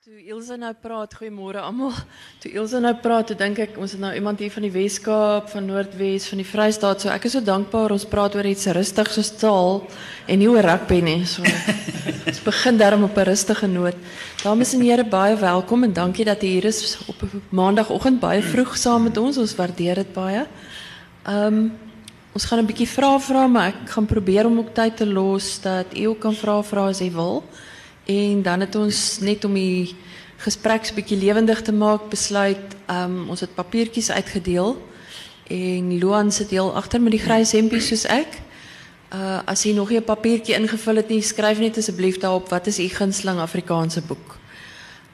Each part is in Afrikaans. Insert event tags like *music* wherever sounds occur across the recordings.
Toe Ilse nou praat, goeiemôre almal. Toe Ilse nou praat, toe dink ek ons het nou iemand hier van die Weskaap, van Noordwes, van die Vrystaat. So ek is so dankbaar ons praat oor iets rustig soos taal en nie oor rugby nie. So ons begin daarom op 'n rustige noot. Dames en here, baie welkom en dankie dat u hier is op maandagooggend baie vroeg saam met ons. Ons waardeer dit baie. Ehm um, ons gaan 'n bietjie vrae vra, maar ek gaan probeer om ook tyd te los dat u ook kan vra vra as u wil. En dan het ons net om die gesprek bietjie lewendig te maak besluit, um, ons het papiertjies uitgedeel en Luan sit heel agter met die grys hempies soos ek. Uh as jy nog 'n papiertjie ingevul het nie, skryf net asseblief daarop wat is u gunsteling Afrikaanse boek.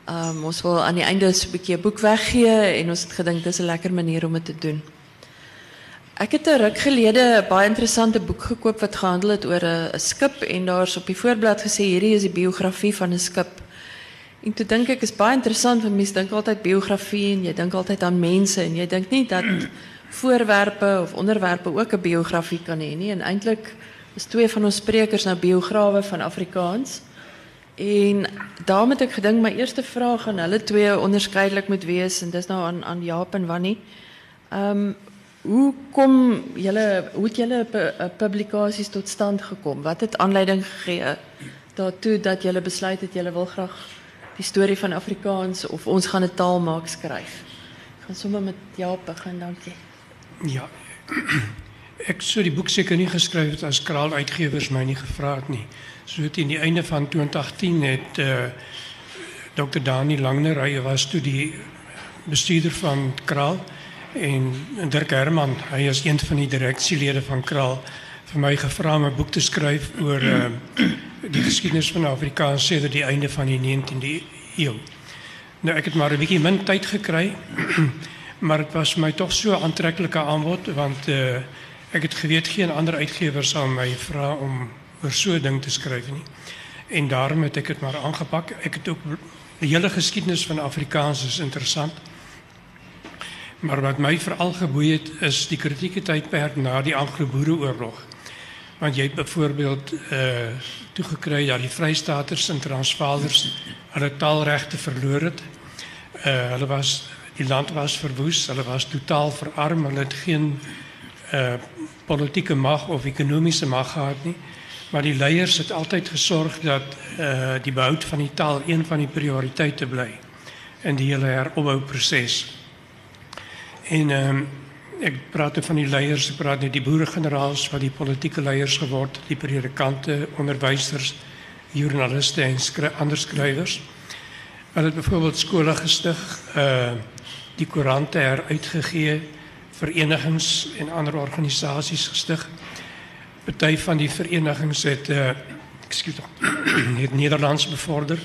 Um ons wil aan die einde so 'n bietjie boek weggee en ons het gedink dis 'n lekker manier om dit te doen. Ek het 'n ruk gelede 'n baie interessante boek gekoop wat gehandel het oor 'n skip en daar's op die voorblad gesê hierdie is die biografie van 'n skip. En toe dink ek is baie interessant want mense dink altyd biografie en jy dink altyd aan mense en jy dink nie dat *clears throat* voorwerpe of onderwerpe ook 'n biografie kan hê nie en eintlik is twee van ons sprekers nou biograwe van Afrikaans. En daarom het ek gedink my eerste vraag aan hulle twee onderskeidelik moet wees en dis nou aan aan Jaap en Wannie. Ehm hoe kom julle hoe het julle publikasies tot stand gekom? Wat het aanleiding gegee daartoe dat julle besluit het julle wil graag die storie van Afrikaans of ons gaan 'n taal maak skryf? Ek gaan sommer met Jaap begin, dankie. Ja. *clears throat* Ek sou die boek seker nie geskryf het as Kraal Uitgewers my nie gevra het nie. So die einde van 2010 het uh eh, Dr. Dani Langner, hy was toe die bestuurder van Kraal en Dirk Herman, hy is een van die direksielede van Kraal vir my gevra om 'n boek te skryf oor uh, die geskiedenis van Afrikaans sedert die einde van die 19de eeu. Nou ek het maar 'n bietjie min tyd gekry, *clears throat* maar dit was my tog so 'n aantreklike aanbod want uh, ek het geweet geen ander uitgewer sal my vra om oor so ding te nie. En daarom het ek dit maar aangepak. Ek het ook die hele geskiedenis van Afrikaans is interessant. Maar wat mij vooral geboeid is die kritieke tijdperk na die Anglo-Boereoorlog. Want je hebt bijvoorbeeld uh, toegekregen dat die Vrijstaters en Transvaalers hun taalrechten verloren. Uh, was, die land was verwoest, hulle was totaal verarmd, hulle het geen uh, politieke macht of economische macht gehad. Nie. Maar die leiders het altijd gezorgd dat uh, die behoud van die taal een van die prioriteiten blijft. En die hele heropbouwproces. En ehm um, ek praat van die leiers, ek praat net die boeregeneraals wat die politieke leiers geword, die predikante, onderwysers, joernaliste en skry ander skrywers. Hulle het byvoorbeeld skole gestig, uh die koerante heruitgegee, verenigings en ander organisasies gestig. Party van die verenigings het uh ekskuus *clears throat* het Nederlands bevorder.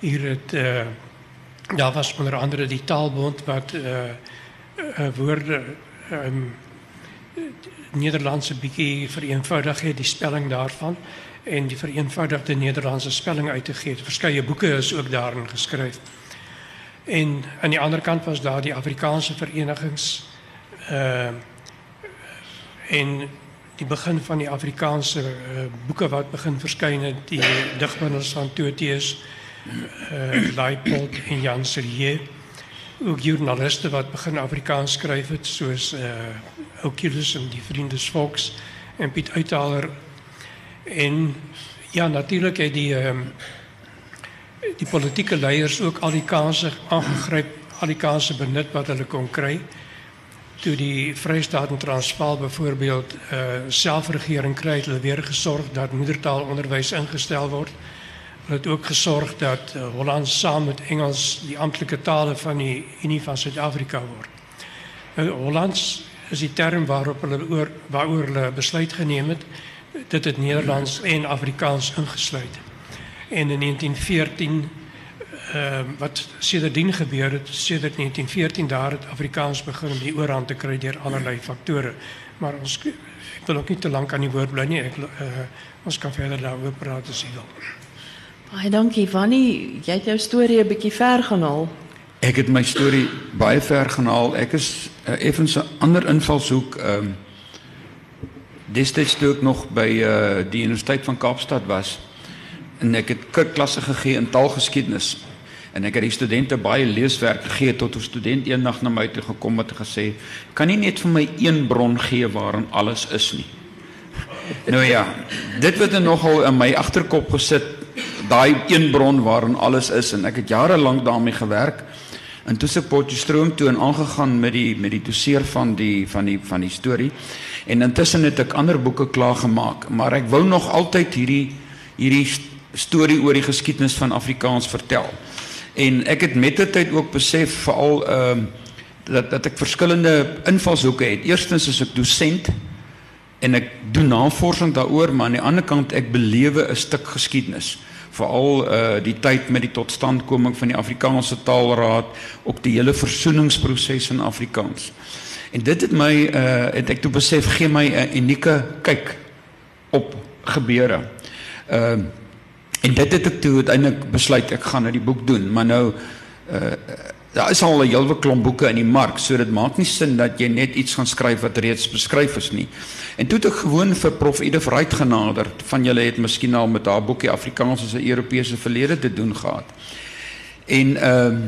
Hier het uh daar was onder andere die Taalbond wat uh uh, woorde um, Nederlandse bietjie vereenvoudig het die spelling daarvan en die vereenvoudigde Nederlandse spelling uit te gee. Verskeie boeke is ook daarin geskryf. En aan die ander kant was daar die Afrikaanse verenigings uh en die begin van die Afrikaanse uh, boeke wat begin het, die digbundels van Toteus, uh Leipold en Jan Serrier ook journaliste wat begin Afrikaans skryf het soos uh Oculus en die Vriendesvolks en Piet Uithaler. En ja natuurlik het die ehm die politieke leiers ook al die kansse aangegryp al die benut wat hulle kon kry. Toe die Vrystaat en Transvaal byvoorbeeld uh selfregering kry het weer gesorg dat moedertaalonderwys ingestel word. Hulle het ook gesorg dat uh, Hollands saam met Engels die amptelike tale van die Unie van Suid-Afrika word. Nou Hollands is die term waarop hulle oor waaroor hulle besluit geneem het. Dit het Nederlands en Afrikaans ingesluit. En in 1914 uh, wat sedertdien gebeur het, sedert 1914 daar het Afrikaans begin om die oorhand te kry deur allerlei faktore. Maar ons ek wil ook nie te lank aan die woord bly nie. Ek uh, ons kan verder daaroor praat as jy wil. Baie dankie Wannie, jy het jou storie 'n bietjie ver gehaal. Ek het my storie baie ver gehaal. Ek is uh, effens 'n ander invalshoek ehm um, destyds toe ek nog by uh, die Universiteit van Kaapstad was en ek het klasse gegee in taalgeskiedenis. En ek het die studente baie leeswerk gegee tot 'n student eendag na my toe gekom het en gesê, "Kan nie net vir my een bron gee waarin alles is nie." Nou ja, dit het nogal in my agterkop gesit, daai een bron waarin alles is en ek het jare lank daarmee gewerk. En toe se Potchefstroom toe en aangegaan met die met die doseer van die van die van die storie. En intussen het ek ander boeke klaar gemaak, maar ek wou nog altyd hierdie hierdie storie oor die geskiedenis van Afrikaans vertel. En ek het met die tyd ook besef veral ehm uh, dat dat ek verskillende invalshoeke het. Eerstens is ek dosent en ek doen navorsing daaroor, maar aan die ander kant ek belewe 'n stuk geskiedenis veral uh die tyd met die totstandkoming van die Afrikaanse Taalraad, ook die hele versoeningsproses in Afrikaans. En dit het my uh het ek toe besef gee my 'n unieke kyk op gebeure. Ehm uh, en dit het ek toe uiteindelik besluit ek gaan nou die boek doen, maar nou uh daar is al 'n hele klomp boeke in die mark, so dit maak nie sin dat jy net iets gaan skryf wat reeds beskryf is nie. En toe het ek gewoon vir Prof Edith Wright genader. Van julle het miskien al met haar boekie Afrikaans as 'n Europese verlede te doen gehad. En ehm uh,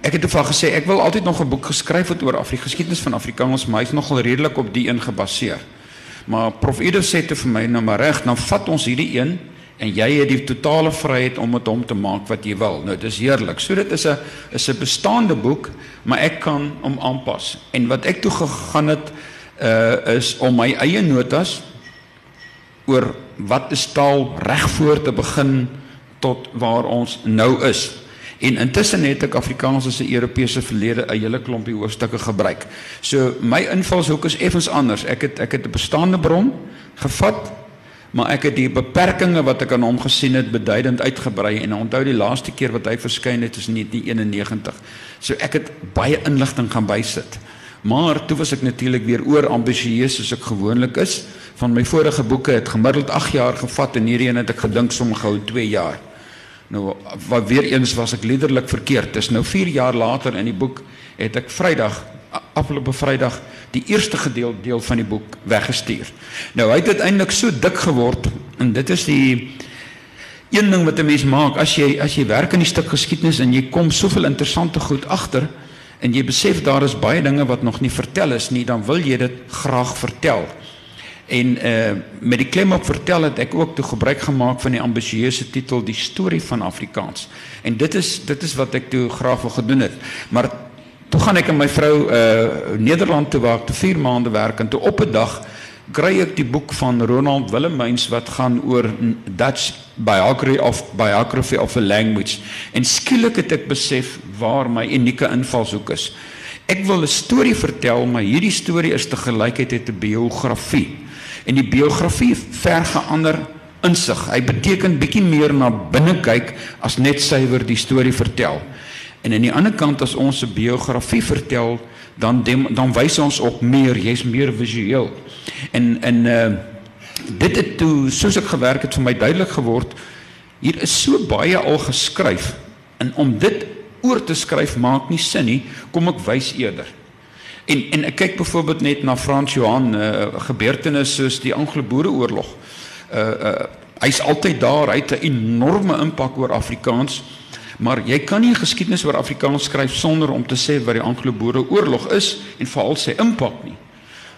ek het eenvoudig gesê ek wil altyd nog 'n boek geskryf het oor Afrika geskiedenis van Afrikaans, maar hy's nogal redelik op die een gebaseer. Maar Prof Edith sê te vir my nou maar reg, dan vat ons hierdie een en jy het die totale vryheid om dit hom te maak wat jy wil. Nou dis heerlik. So dit is 'n is 'n bestaande boek, maar ek kan hom aanpas. En wat ek toe gegaan het uh is om my eie notas oor wat is taal reg voor te begin tot waar ons nou is. En intussen het ek Afrikaans as 'n Europese verlede 'n hele klompie hoofstukke gebruik. So my invalshoek is effens anders. Ek het ek het 'n bestaande bron gevat maar ek het die beperkings wat ek aan hom gesien het beduidend uitgebrei en onthou die laaste keer wat hy verskyn het is in 1991. So ek het baie inligting gaan bysit. Maar toe was ek natuurlik weer oor ambisieus soos ek gewoonlik is. Van my vorige boeke het gemiddeld 8 jaar gevat en hierdie een het ek gedink sommer gou 2 jaar. Nou wat weer eens was ek liderlik verkeerd. Dis nou 4 jaar later in die boek het ek Vrydag afgelope Vrydag die eerste gedeelte deel van die boek weggestuur. Nou hy het uiteindelik so dik geword en dit is die een ding wat 'n mens maak as jy as jy werk in die stuk geskiedenis en jy kom soveel interessante goed agter en jy besef daar is baie dinge wat nog nie vertel is nie, dan wil jy dit graag vertel. En uh met die klem op vertel het ek ook toe gebruik gemaak van die ambisieuse titel die storie van Afrikaans. En dit is dit is wat ek toe graag wil gedoen het. Maar Toe gaan ek en my vrou uh Nederland toe waar ek te 4 maande werk en toe op 'n dag kry ek die boek van Ronald Willemyns wat gaan oor Dutch biography of biography of a language en skielik het ek besef waar my unieke invalshoek is. Ek wil 'n storie vertel, maar hierdie storie is te gelykheid het 'n biografie. En die biografie verg 'n ander insig. Hy beteken bietjie meer na binne kyk as net suiwer die storie vertel. En aan die ander kant as ons 'n biografie vertel, dan dem, dan wys ons op meer, jy's meer visueel. En en uh dit het toe soos ek gewerk het vir my duidelik geword, hier is so baie al geskryf en om dit oor te skryf maak nie sin nie, kom ek wys eerder. En en ek kyk byvoorbeeld net na Frans Johan uh gebeurtenisse soos die Anglo-Boereoorlog. Uh uh hy's altyd daar, hy het 'n enorme impak oor Afrikaans. Maar jy kan nie geskiedenis oor Afrikaans skryf sonder om te sê wat die Anglo-Boereoorlog is en veral sy impak nie.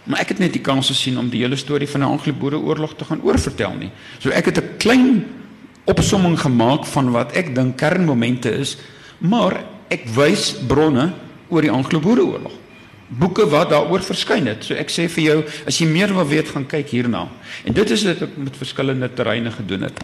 Maar ek het net die kans gesien om die hele storie van die Anglo-Boereoorlog te gaan oorvertel nie. So ek het 'n klein opsomming gemaak van wat ek dink kernmomente is, maar ek wys bronne oor die Anglo-Boereoorlog. Boeke wat daaroor verskyn het. So ek sê vir jou, as jy meer wil weet, gaan kyk hierna. En dit is wat ek met verskillende terreine gedoen het.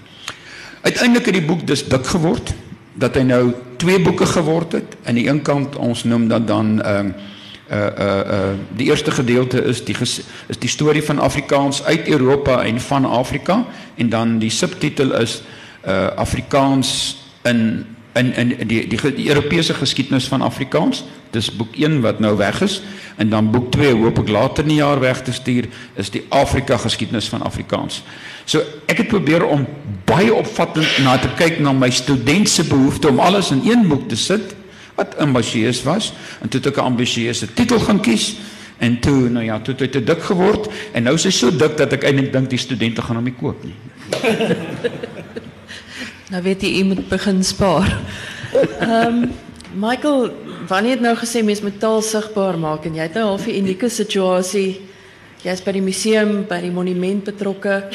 Uiteindelik het die boek dus dik geword dat hy nou twee boeke geword het. Aan die een kant ons noem dat dan ehm uh, uh uh uh die eerste gedeelte is die ges, is die storie van Afrikaans uit Europa en van Afrika en dan die subtitel is uh Afrikaans in in in die die, die Europese geskiedenis van Afrikaans. Dis boek 1 wat nou weg is en dan boek 2 hoop ek later in die jaar weg te stuur is die Afrika geskiedenis van Afrikaans. So ek het probeer om baie opvattend na te kyk na my student se behoefte om alles in een boek te sit wat ambisieus was en toe het ek 'n ambisieuse titel gaan kies en toe nou ja, toe het te dik geword en nou is hy so dik dat ek eintlik dink die studente gaan hom nie koop nie. *laughs* nou weet jy jy moet begin spaar. Michael, wanneer het nou gesê mens moet taal sigbaar maak en jy het nou half 'n unieke situasie. Jy's by die museum, by die monument betrokke.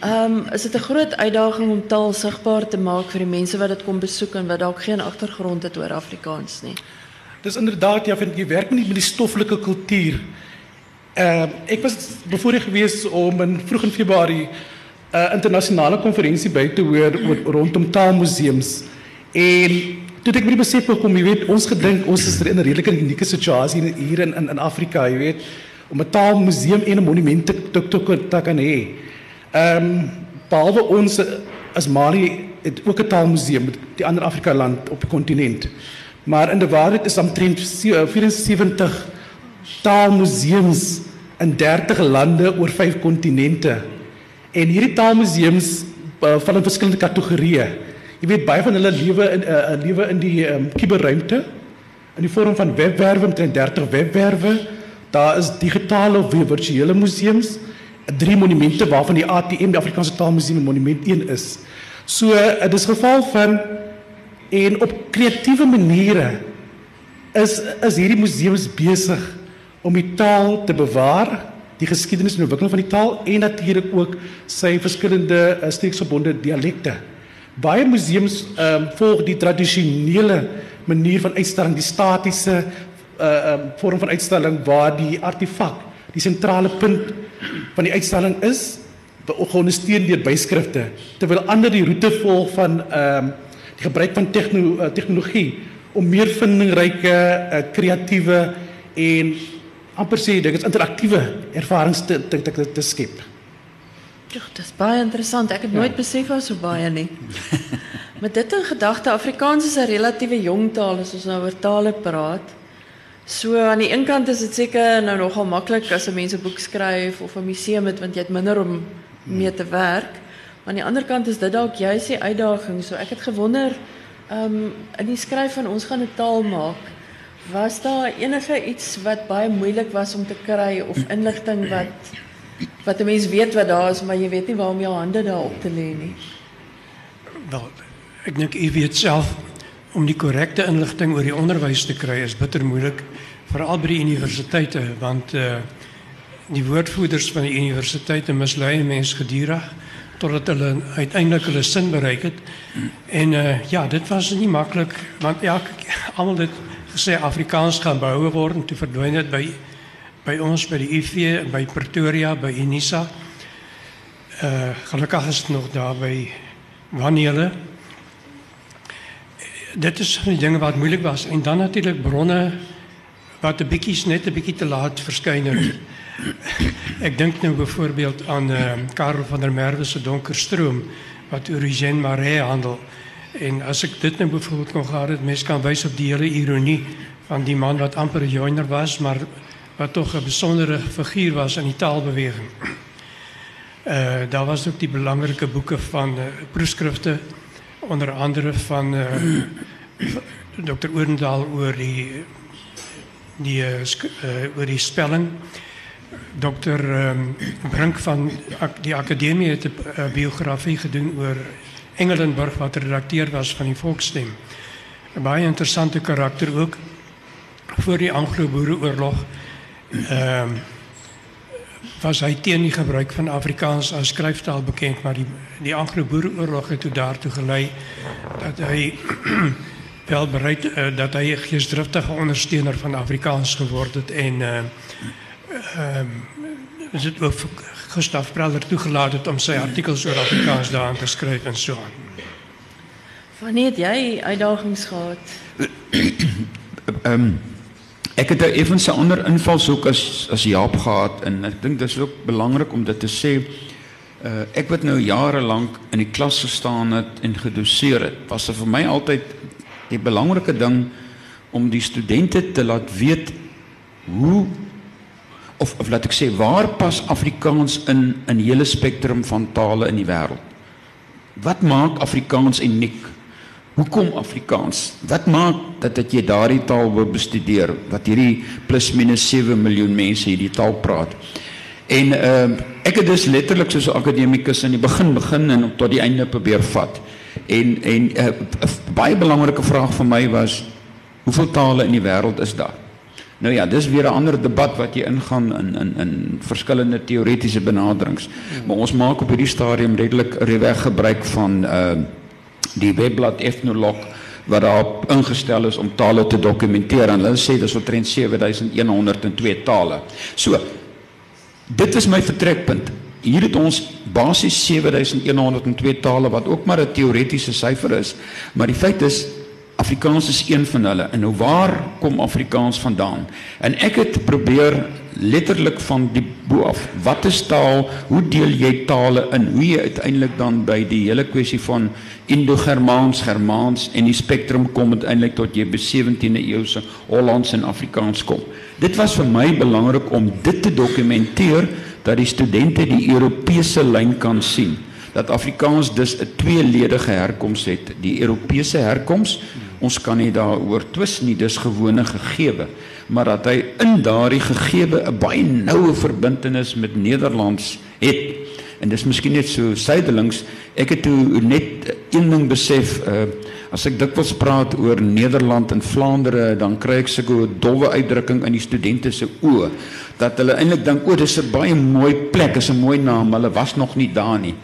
Ehm is dit 'n groot uitdaging om taal sigbaar te maak vir die mense wat dit kom besoek en wat dalk geen agtergrond het oor Afrikaans nie. Dis inderdaad ja, vind jy werk die, met die stoffelike kultuur. Ehm ek was bevoorreg geweest om in vroeg in Februarie 'n internasionale konferensie by te hoor oor rondom taalmuseums. En toe ek met die besef gekom, jy weet, ons gedink ons is in 'n redelike unieke situasie hier in in, in Afrika, jy weet, om 'n taalmuseum en 'n monument te te, te, te kan hê. Ehm um, behalwe ons as Mali het ook 'n taalmuseum met die ander Afrika land op die kontinent. Maar in die waarheid is omtrent 74 taalmuseums in 30 lande oor 5 kontinente. En hierdie taalmuseums uh, val in verskillende kategorieë. Jy weet baie van hulle lewe in 'n uh, uh, lewe in die um, kuberruimte in die vorm van webwerwe met 30 webwerwe. Daar is digitale of virtuele museums, drie monumente waarvan die ATM, die Afrikaanse Taalmuseum, monument 1 is. So dit is geval van en op kreatiewe maniere is is hierdie museums besig om die taal te bewaar, die geskiedenis en ontwikkeling van die taal en natuurlik ook sy verskillende uh, streeksgebonde dialekte. Baie museums ehm um, volg die tradisionele manier van uitstalling, die statiese uh um, vorm van uitstalling waar die artefak die sentrale punt van die uitstalling is, geondersteun deur byskrifte, terwyl ander die roete volg van ehm um, die gebruik van tegno, uh, tegnologie om meer vindingryke, uh, kreatiewe en amper sê dit is interaktiewe ervarings te te te, te skep. Ja, dit is baie interessant. Ek het nooit ja. besef was so baie nie. Met dit in gedagte, Afrikaans is 'n relatiewe jong taal as ons nou oor tale praat. So aan die een kant is dit seker nou nogal maklik as 'n mens 'n boek skryf of 'n museum het want jy het minder om mee te werk. Maar aan die ander kant is dit dalk juist die uitdaging. So ek het gewonder, ehm um, in die skryf van ons gaan 'n taal maak. Was daar enige iets wat baie moeilik was om te kry of inligting wat wat 'n mens weet wat daar is, maar jy weet nie waar om jou hande daarop te lê nie? Wel, ek dink u weet self om die korrekte inligting oor die onderwys te kry is bitter moeilik veral by die universiteite want uh die woordvoerders van die universiteite mislei mense gedurig totdat hulle uiteindelik hulle sin bereik het. En uh ja, dit was nie maklik want ja, *laughs* almal het gesê Afrikaans gaan behou word en toe verdwyn dit by by ons by die UV by Pretoria by Unisa. Uh gelukkig is dit nog daar by Wanneele. Dit is van die dinge wat moeilik was en dan natuurlik bronne wat 'n bietjie net 'n bietjie te laat verskyn het. Ek dink nou byvoorbeeld aan uh, Karel van der Merwe se Donker Stroom wat oor Eugène Marais handel. En as ek dit nou byvoorbeeld kon gehad het, mense kan wys op die hele ironie van die man wat amper 'n joiner was, maar wat tog 'n besondere figuur was in die taalbeweging. Uh daar was ook die belangrike boeke van uh, onder andere van uh, Dr. Oorendal oor die die uh, die spelling. Dr. Um, Brink van die akademie het 'n uh, biografie gedoen oor Engelenburg wat redakteur was van die Volksstem. 'n Baie interessante karakter ook voor die Anglo-Boereoorlog ehm um, was hy teen die gebruik van Afrikaans as skryftaal bekend, maar die die Anglo-Boereoorlog het toe daartoe gelei dat hy *clears throat* wel bereid uh, dat hy 'n geesdriftige ondersteuner van Afrikaans geword het en ehm uh, um, is dit ook Gustav Preller toegelaat het om sy artikels oor Afrikaans daarin te skryf en so aan. Wanneer het jy uitdagings gehad? Ehm um, Ek het 'n effens 'n ander invalshoek as as Jaap gehad en ek dink dit is ook belangrik om dit te sê. Uh ek wat nou jare lank in die klas gestaan het en gedoseer het, was dit vir my altyd die belangrike ding om die studente te laat weet hoe of of laat ek sê waar pas Afrikaans in in hele spektrum van tale in die wêreld. Wat maak Afrikaans uniek? Hoekom Afrikaans? Wat maak dat dat jy daardie taal wil bestudeer wat hierdie plus minus 7 miljoen mense hierdie taal praat? En ehm uh, ek het dus letterlik soos 'n akademikus in die begin begin en tot die einde probeer vat. En en 'n uh, baie belangrike vraag vir my was hoeveel tale in die wêreld is daar? Nou ja, dis weer 'n ander debat wat jy ingaan in in in verskillende teoretiese benaderings. Maar ons maak op hierdie stadium redelik reweg gebruik van uh die webblad Ethnolog wat daar ingestel is om tale te dokumenteer en hulle sê dis omtrent 7102 tale. So dit is my vertrekpunt. Hier het ons basies 7102 tale wat ook maar 'n teoretiese syfer is, maar die feit is Afrikaans is een van hulle. En nou waar kom Afrikaans vandaan? En ek het probeer letterlik van die bo af. Wat is taal? Hoe deel jy tale in? Hoe jy uiteindelik dan by die hele kwessie van Indo-Germaans, Germaans en die spektrum kom uiteindelik tot jy by 17de eeuse Hollands en Afrikaans kom. Dit was vir my belangrik om dit te dokumenteer dat die studente die Europese lyn kan sien dat Afrikaans dus 'n tweeledige herkoms het, die Europese herkoms Ons kan nie daaroor twis nie, dis gewone gegewe, maar dat hy in daardie gegewe 'n baie noue verbintenis met Nederlands het. En dis miskien net so suidelings. Ek het toe net een ding besef, uh as ek dikwels praat oor Nederland en Vlaandere, dan kry ek sulke dowwe uitdrukking in die studente se oë dat hulle eintlik dink o, dis 'n baie mooi plek, is 'n mooi naam, hulle was nog nie daar nie.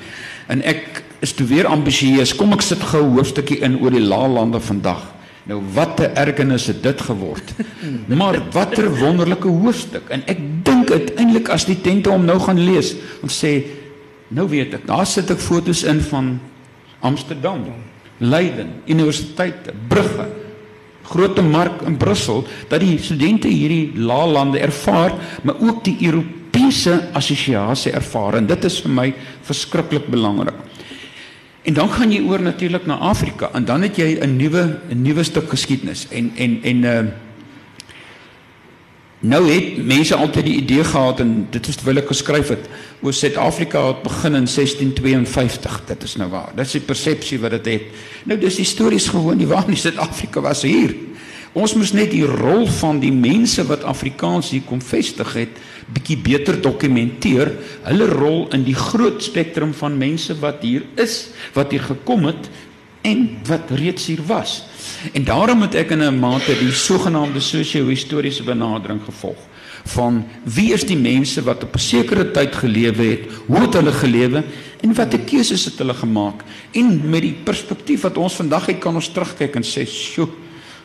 En ek is toe weer ambisieus. Kom ek sit gou 'n hoofstukkie in oor die laalande vandag. Nou wat 'n ergernis het dit geword. *laughs* Maar watter wonderlike hoofstuk. En ek dink uiteindelik as die tente hom nou gaan lees, om sê nou weet ek, daar sit ek fotos in van Amsterdam, Leiden, universiteite, Brugge, Grote Mark in Brussel dat die studente hierdie laalande ervaar, maar ook die Europese assosiasie ervaar en dit is vir my verskriklik belangrik. En dan gaan jy oor natuurlik na Afrika en dan het jy 'n nuwe 'n nuwe stuk geskiedenis en en en uh nou het mense altyd die idee gehad en dit is terwyl ek geskryf het oor Suid-Afrika het begin in 1652 dit is nou waar. Dit is die persepsie wat dit het, het nou dis histories gewoon nie waar nie Suid-Afrika was hier. Ons moes net die rol van die mense wat Afrikaans hier kom vestig het bietjie beter dokumenteer hulle rol in die groot spektrum van mense wat hier is, wat hier gekom het en wat reeds hier was. En daarom het ek in 'n mate die sogenaamde sosio-historiese benadering gevolg van wie is die mense wat op 'n sekere tyd gelewe het, hoe het hulle gelewe en watter keuses het hulle gemaak en met die perspektief wat ons vandag het kan ons terugkyk en sê, "Sjoe,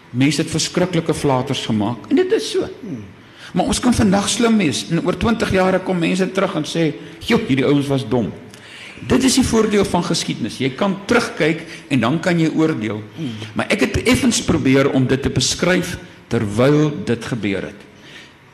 mense het verskriklike flaters gemaak." En dit is so. Hmm. Maar ons kan vandag slim wees en oor 20 jaar kom mense terug en sê, "Joe, hierdie ouens was dom." Dit is die voordeel van geskiedenis. Jy kan terugkyk en dan kan jy oordeel. Maar ek het effens probeer om dit te beskryf terwyl dit gebeur het.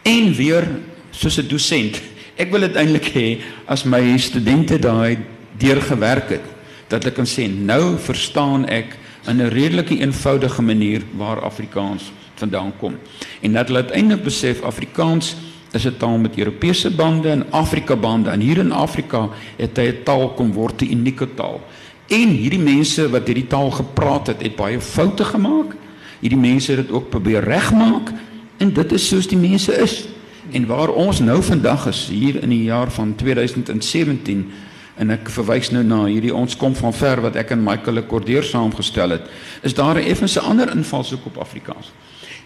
En weer soos 'n dosent, *laughs* ek wil dit eintlik hê as my studente daai deurgewerk het, dat ek kan sê nou verstaan ek in 'n redelike eenvoudige manier waar Afrikaans vandaan kom. En dat hulle uiteindelik besef Afrikaans is 'n taal met Europese bande en Afrika bande en hier in Afrika het hy 'n taal kom word 'n unieke taal. En hierdie mense wat hierdie taal gepraat het, het baie foute gemaak. Hierdie mense het dit ook probeer regmaak en dit is soos die mense is. En waar ons nou vandag is hier in die jaar van 2017 en ek verwys nou na hierdie ons kom van ver wat ek en Michael Lekordeur saamgestel het, is daar 'n effense ander invalshoek op Afrikaans.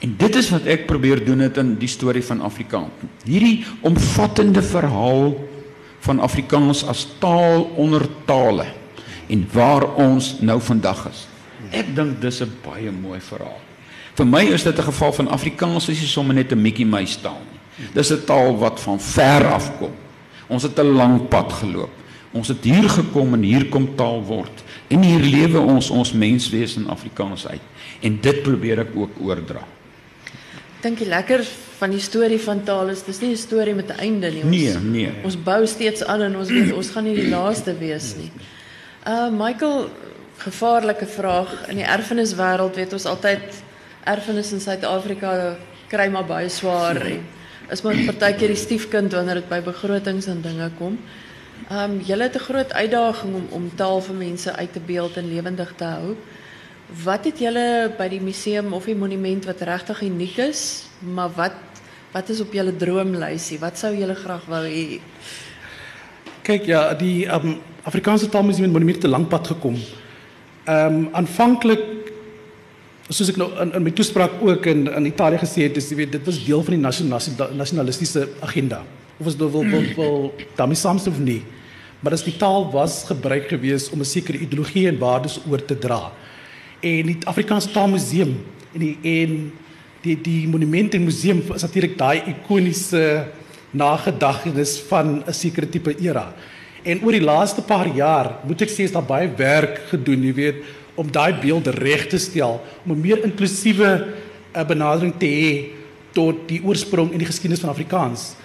En dit is wat ek probeer doen het in die storie van Afrikaans. Hierdie omvattende verhaal van Afrikaans as taal onder tale en waar ons nou vandag is. Ek dink dis 'n baie mooi verhaal. Vir my is dit 'n geval van Afrikaans is nie sommer net 'n Mickey Mouse taal nie. Dis 'n taal wat van ver af kom. Ons het 'n lang pad geloop. Ons het hier gekom en hier kom taal word. En hier lewe ons ons menswees in Afrikaans uit. En dit probeer ek ook oordra dink die lekker van die storie van taal is dis nie 'n storie met 'n einde nie. Ons, nee, nee. Ons bou steeds aan en ons weet ons gaan nie die *clears throat* laaste wees nie. Uh Michael, gevaarlike vraag in die erfeniswêreld weet ons altyd erfenis in Suid-Afrika kry maar baie swaar en is maar *clears throat* partykeer die stiefkind wanneer dit by begrotings en dinge kom. Um julle het 'n groot uitdaging om om taal vir mense uit te beeld en lewendig te hou. Wat het julle by die museum of die monument wat regtig uniek is, maar wat wat is op julle droomlysie? Wat sou julle graag wou hê? Kyk ja, die um, Afrikaanse Taalmuseum het monument te lank pad gekom. Ehm um, aanvanklik soos ek nou in, in my toespraak ook in in Italië gesê het, is jy weet dit was deel van die nasionale nasionalistiese agenda. Of was dit wil wil, wil daarmee saamstem of nie. Maar as die taal was gebruik gewees om 'n sekere ideologie en waardes oor te dra. En die Afrikaanse Taalmuseum en die en die die monument en museum is natuurlik daai ikoniese nagedagtenis van 'n sekere tipe era. En oor die laaste paar jaar, moet ek sê is daar baie werk gedoen, jy weet, om daai beeld reg te stel, om 'n meer inklusiewe uh, benadering te hê tot die oorsprong en die geskiedenis van Afrikaans.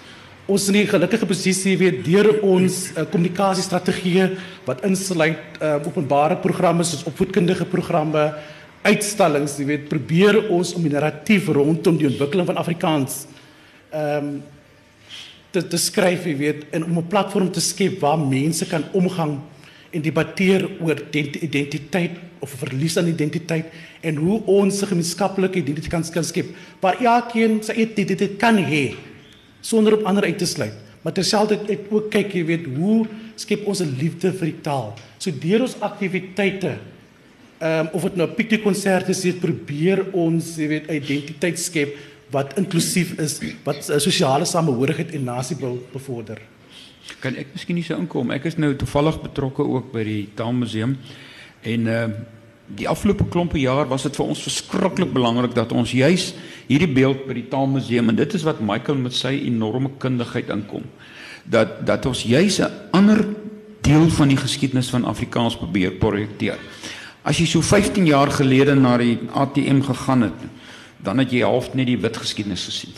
Ons is in 'n gelukkige posisie weet deur ons uh, kommunikasiestrategieë wat insluit uh, openbare programme soos opvoedkundige programme, uitstallings, jy weet, probeer ons om die narratief rondom die ontwikkeling van Afrikaans ehm um, te te skryf, jy weet, en om 'n platform te skep waar mense kan omgang en debatteer oor identiteit of verlies aan identiteit en hoe ons 'n gemeenskaplike identiteit kan skep waar elkeen sy identiteit kan hê sonder op ander uit te sluit. Maar terselfdertyd ook kyk, jy weet, hoe skep ons 'n liefde vir die taal? So deur ons aktiwiteite ehm um, of dit nou pikkonserte is, probeer ons, jy weet, identiteit skep wat inklusief is, wat sosiale samehorigheid en nasiebou bevorder. Kan ek miskien nie so inkom? Ek is nou toevallig betrokke ook by die Taalmuseum en uh die afgelope klompe jaar was dit vir ons verskriklik belangrik dat ons juis hierdie beeld by die Taalmuseum en dit is wat Michael met sy enorme kundigheid inkom. Dat dat ons juis 'n ander deel van die geskiedenis van Afrikaans probeer projekteer. As jy so 15 jaar gelede na die ATM gegaan het, dan het jy half net die wit geskiedenis gesien.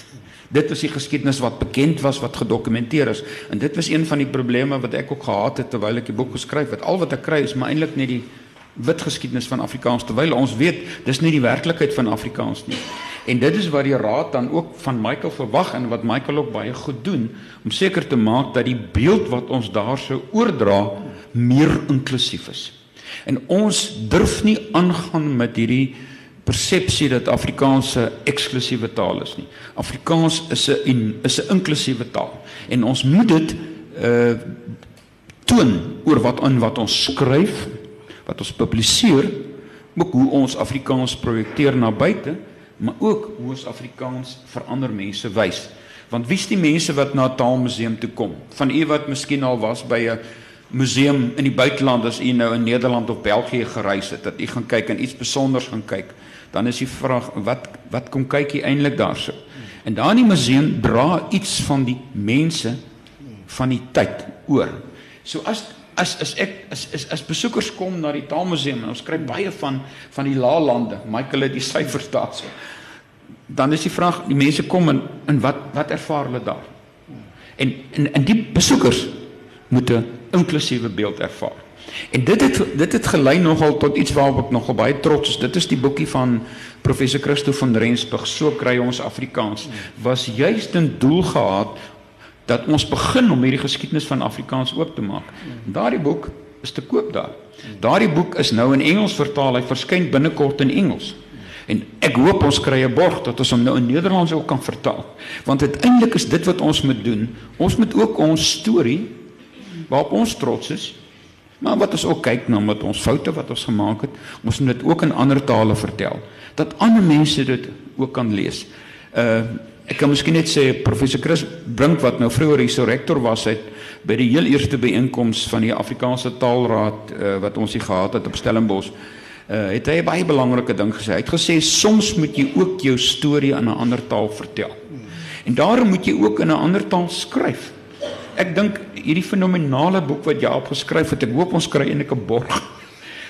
Dit was die geskiedenis wat bekend was wat gedokumenteer is en dit was een van die probleme wat ek ook gehad het terwyl ek die boek geskryf het. Al wat ek kry is maar eintlik net die wit geskiedenis van Afrikaans terwyl ons weet dis nie die werklikheid van Afrikaans nie. En dit is wat die raad dan ook van Michael verwag en wat Michael ook baie goed doen om seker te maak dat die beeld wat ons daar sou oordra meer inklusief is. En ons durf nie aangaan met hierdie persepsie dat Afrikaans 'n eksklusiewe taal is nie. Afrikaans is 'n is 'n inklusiewe taal en ons moet dit uh toon oor wat aan wat ons skryf, wat ons publiseer, ook hoe ons Afrikaans projekteer na buite, maar ook hoe ons Afrikaans vir ander mense wys. Want wie's die mense wat na taalmuseum toe kom? Van u wat miskien al was by 'n museum in die buiteland as u nou in Nederland of België gereis het, dat u gaan kyk en iets spesiaals gaan kyk dan is die vraag wat wat kom kyk jy eintlik daarso? En daar in die museum dra iets van die mense van die tyd oor. So as as as ek as as, as besoekers kom na die Taalmuseum en ons kry baie van van die laalande, Michael het die syfers daarso. Dan is die vraag, die mense kom en en wat wat ervaar hulle daar? En en en die besoekers moet 'n inklusiewe beeld ervaar. En dit het dit het gelei nogal tot iets waarop ek nogal baie trots is. Dit is die boekie van professor Christo van Rensburg, So kry ons Afrikaans, was juist 'n doel gehad dat ons begin om hierdie geskiedenis van Afrikaans oop te maak. Daardie boek is te koop daar. Daardie boek is nou in Engels vertaal. Hy verskyn binnekort in Engels. En ek hoop ons kry 'n borg dat ons hom nou in Nederlands ook kan vertaal. Want uiteindelik is dit wat ons moet doen. Ons moet ook ons storie waarop ons trots is, Maar wat ons ook kyk na met ons foute wat ons gemaak het, ons moet dit ook in ander tale vertel dat ander mense dit ook kan lees. Uh ek kan miskien net sê professor Chris Brink wat nou vroeër hier so rektor was het by die heel eerste byeenkoms van die Afrikaanse Taalraad uh, wat ons hier gehad het op Stellenbosch uh het hy baie belangrike ding gesê. Hy het gesê soms moet jy ook jou storie in 'n ander taal vertel. En daarom moet jy ook in 'n ander taal skryf ek dink hierdie fenominale boek wat jy opgeskryf het, ek hoop ons kry eintlik 'n borg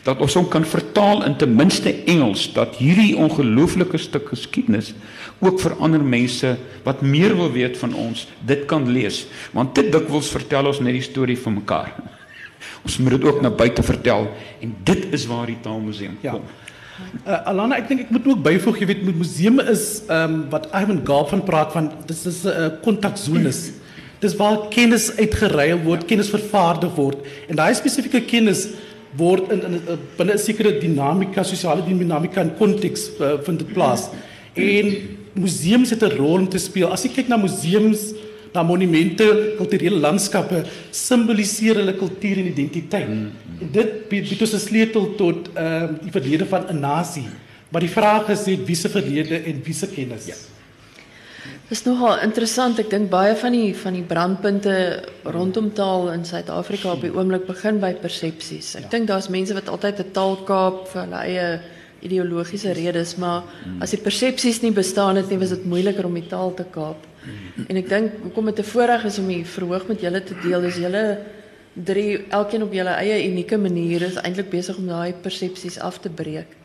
dat ons hom kan vertaal in ten minste Engels dat hierdie ongelooflike stuk geskiedenis ook vir ander mense wat meer wil weet van ons dit kan lees want dit dikwels vertel ons net die storie van mekaar. *laughs* Ons moet dit ook na buite vertel en dit is waar die Taalmuseum ja. kom. Uh, Alana, ek dink ek moet ook byvoeg, jy weet, museum is ehm um, wat Ivan Gaap van praat van dis is 'n uh, kontakzones. Dis waar kennis uitgeruil word, kennis vervaardig word en daai spesifieke kennis word in in binne 'n sekere dinamika, sosiale dinamika en konteks uh, vind dit plaas. En museums het 'n rol om te speel. As jy kyk na museums na monumente, kulturele landskappe simboliseer hulle kultuur en identiteit. Mm. En dit bied ons 'n sleutel tot ehm um, die verlede van 'n nasie. Maar die vraag is net wie se verlede en wie se kennis. Ja. Is nogal interessant. Ek dink baie van die van die brandpunte rondom taal in Suid-Afrika op die oomblik begin by persepsies. Ek ja. dink daar's mense wat altyd 'n taal kaap vir hulle eie ideologiese redes, maar as die persepsies nie bestaan het nie, was dit moeiliker om die taal te kaap. En ek dink hoekom dit 'n voorreg is om hier verhoog met julle te deel, is julle drie elkeen op julle eie unieke manier is eintlik besig om daai persepsies af te breek.